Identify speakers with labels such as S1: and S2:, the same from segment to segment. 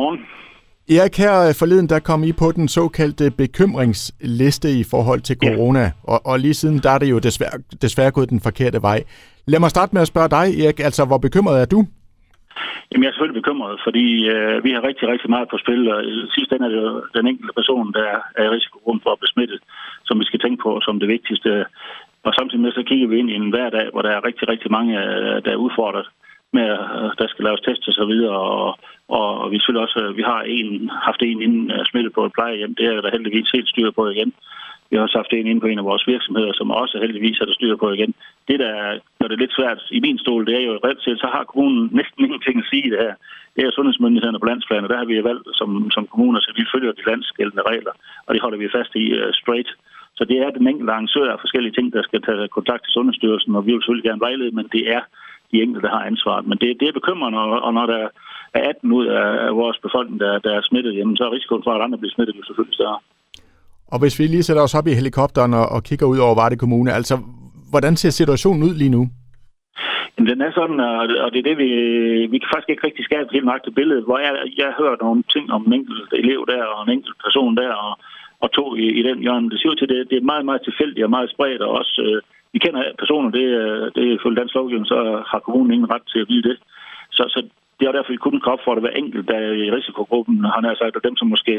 S1: godmorgen.
S2: Erik, her forleden der kom I på den såkaldte bekymringsliste i forhold til corona, ja. og, og lige siden der er det jo desværre, desværre gået den forkerte vej. Lad mig starte med at spørge dig, Erik, altså hvor bekymret er du?
S1: Jamen, jeg er selvfølgelig bekymret, fordi øh, vi har rigtig, rigtig meget på spil, og sidst ende er det jo den enkelte person, der er i risikogruppen for at blive smittet, som vi skal tænke på som det vigtigste. Og samtidig med, så kigger vi ind i en hverdag, hvor der er rigtig, rigtig mange, øh, der er udfordret med, at der skal laves test og så videre, og, og vi selvfølgelig også, øh, vi har en, haft en inden øh, smittet på et plejehjem, det er der heldigvis helt styr på igen. Vi har også haft en inde på en af vores virksomheder, som også heldigvis er der styr på igen. Det, der gør det lidt svært i min stol, det er jo reelt set, så har kommunen næsten ingenting at sige i det her. Det er sundhedsmyndighederne på landsplan, og der har vi valgt som, som kommuner, så vi følger de landsgældende regler, og det holder vi fast i uh, straight. Så det er den enkelte arrangør af forskellige ting, der skal tage kontakt til Sundhedsstyrelsen, og vi vil selvfølgelig gerne vejlede, men det er de enkelte, der har ansvaret. Men det, det er bekymrende, og når der er 18 ud af vores befolkning, der, der er smittet, jamen, så er risikoen for, at andre bliver smittet, jo selvfølgelig større.
S2: Og hvis vi lige sætter os op i helikopteren og, og kigger ud over Varde Kommune, altså hvordan ser situationen ud lige nu?
S1: Jamen, den er sådan, og det er det, vi, vi kan faktisk ikke rigtig skabe et helt nøjagtigt billede, hvor jeg, jeg hører nogle ting om en enkelt elev der, og en enkelt person der, og, og to i, i den hjørne. Det ser ud til, det, det er meget, meget tilfældigt og meget spredt, og også, øh, vi kender personer, det, øh, det er ifølge dansk lovgivning, så har kommunen ingen ret til at vide det. Så, så det er derfor, vi kun kan opfordre hver enkelt, der er i risikogruppen, han har sagt, og dem, som måske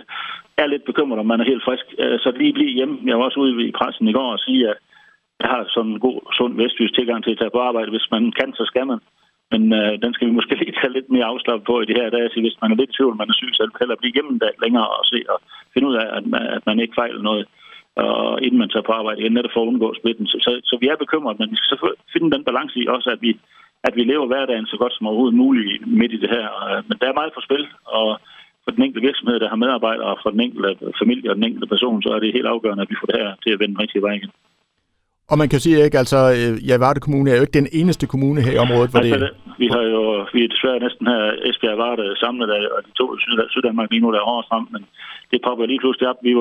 S1: er lidt bekymret, om man er helt frisk, øh, så lige blive hjemme. Jeg var også ude i pressen i går og sige, at jeg har sådan en god, sund vestjysk tilgang til at tage på arbejde. Hvis man kan, så skal man. Men øh, den skal vi måske lige tage lidt mere afslappet på i det her dage. Så hvis man er lidt i tvivl, man er syg, så heller blive hjemme længere og se og finde ud af, at man, at man ikke fejler noget, og inden man tager på arbejde netop for at undgå smitten. Så, så, så vi er bekymret, men vi skal finde den balance i også, at vi at vi lever hverdagen så godt som overhovedet muligt midt i det her. Men der er meget på spil, og for den enkelte virksomhed, der har medarbejdere, og for den enkelte familie og den enkelte person, så er det helt afgørende, at vi får det her til at vende rigtig vej igen.
S2: Og man kan sige ikke, altså, ja, Varde Kommune er jo ikke den eneste kommune her i området, hvor altså, det...
S1: Vi har jo, vi er desværre næsten her Esbjerg Varde samlet af, og de to Syd Syddanmark lige nu, der er hårdest ramt, men det popper lige pludselig op. Vi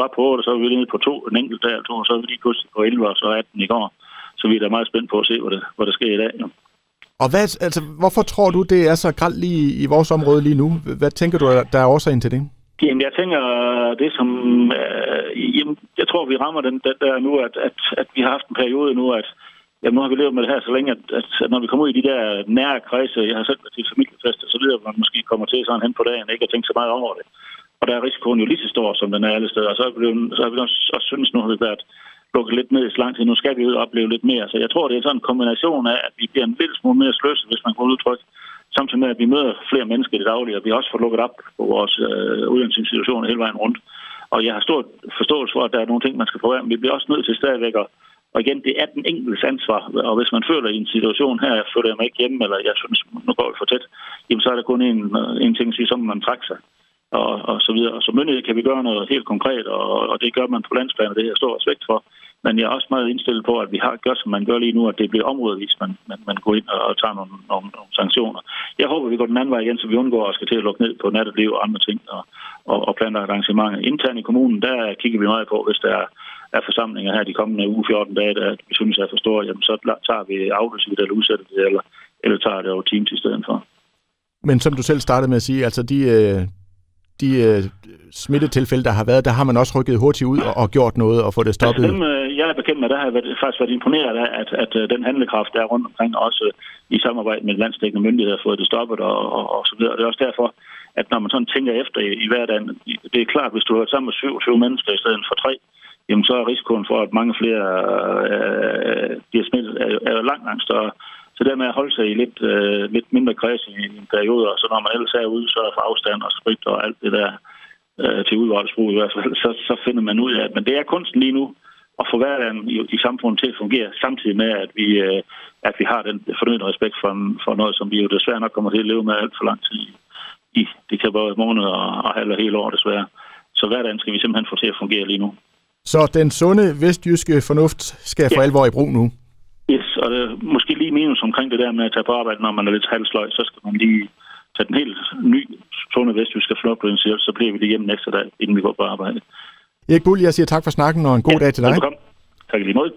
S1: var, på 8, og så var vi nede på to, en enkelt dag, to, og så var vi lige pludselig på 11, og så 18 i går. Så vi er da meget spændt på at se, hvad der, hvad der sker i dag. Jo.
S2: Og hvad, altså, hvorfor tror du, det er så gralt lige i vores område lige nu? Hvad tænker du, der er årsagen til det?
S1: Jamen, jeg tænker, det som... Øh, jamen, jeg tror, vi rammer den, den der nu, at, at, at vi har haft en periode nu, at jamen, nu har vi levet med det her så længe, at, at, at når vi kommer ud i de der nære kredse, jeg har selv været til familiefester, så lyder man måske kommer til sådan hen på dagen, ikke at tænke så meget over det. Og der er risikoen jo lige så stor, som den er alle steder. Og så har vi, så har vi også, også synes, nu har vi været lukket lidt ned i så lang tid. Nu skal vi ud og opleve lidt mere. Så jeg tror, det er sådan en kombination af, at vi bliver en lille smule mere sløse, hvis man kan udtrykke, samtidig med, at vi møder flere mennesker i det daglige, og vi også får lukket op på vores øh, uddannelsesinstitutioner hele vejen rundt. Og jeg har stor forståelse for, at der er nogle ting, man skal prøve, men vi bliver også nødt til stadigvæk at og igen, det er den enkeltes ansvar. Og hvis man føler i en situation her, jeg føler jeg mig ikke hjemme, eller jeg synes, nu går vi for tæt, jamen så er der kun en, en ting at sige, så må man trække sig. Og, og så videre. Og så myndighed kan vi gøre noget helt konkret, og, og det gør man på landsplan, og det har jeg stor respekt for. Men jeg er også meget indstillet på, at vi har gjort, som man gør lige nu, at det bliver områdevis, man, man, man går ind og tager nogle, nogle, nogle sanktioner. Jeg håber, vi går den anden vej igen, så vi undgår at skal til at lukke ned på natteliv og andre ting og, og, og planlagt arrangementer. Internt i kommunen, der kigger vi meget på, hvis der er, er forsamlinger her de kommende uge 14 dage, der vi synes er for store, jamen så tager vi aflyser eller udsætter det, eller, eller tager det over teams i stedet for.
S2: Men som du selv startede med at sige, altså de, øh, de øh, smittetilfælde, der har været, der har man også rykket hurtigt ud og, og gjort noget og fået det stoppet?
S1: Altså dem, øh, jeg er bekendt med, der har jeg været, faktisk været imponeret af, at, at, den handlekraft, der er rundt omkring, også i samarbejde med landstækkende myndigheder, har fået det stoppet og, og, og så videre. Og det er også derfor, at når man sådan tænker efter i, i hverdagen, det er klart, hvis du har sammen med 27 mennesker i stedet for tre, jamen så er risikoen for, at mange flere øh, øh bliver smittet, er, er langt, langt større. Så der med at holde sig i lidt, øh, lidt mindre kreds i en periode, og så når man ellers er ude, så er for afstand og sprit og alt det der øh, til udvortesbrug i hvert fald, så, så finder man ud af det. Men det er kunsten lige nu at få hverdagen i, i samfundet til at fungere, samtidig med, at vi, øh, at vi har den fornødende respekt for, for noget, som vi jo desværre nok kommer til at leve med alt for lang tid i. Det kan både måneder og, og halv og hele år desværre. Så hverdagen skal vi simpelthen få til at fungere lige nu.
S2: Så den sunde vestjyske fornuft skal ja. for alvor i brug nu?
S1: Yes, og det, måske lige minus omkring det der med at tage på arbejde, når man er lidt halvsløj, så skal man lige tage den helt ny sunde vestjyske flotprincip, så bliver vi lige hjemme næste dag, inden vi går på arbejde.
S2: Erik Bull, jeg siger tak for snakken, og en god ja, dag til dig.
S1: Velkommen. Tak lige måde.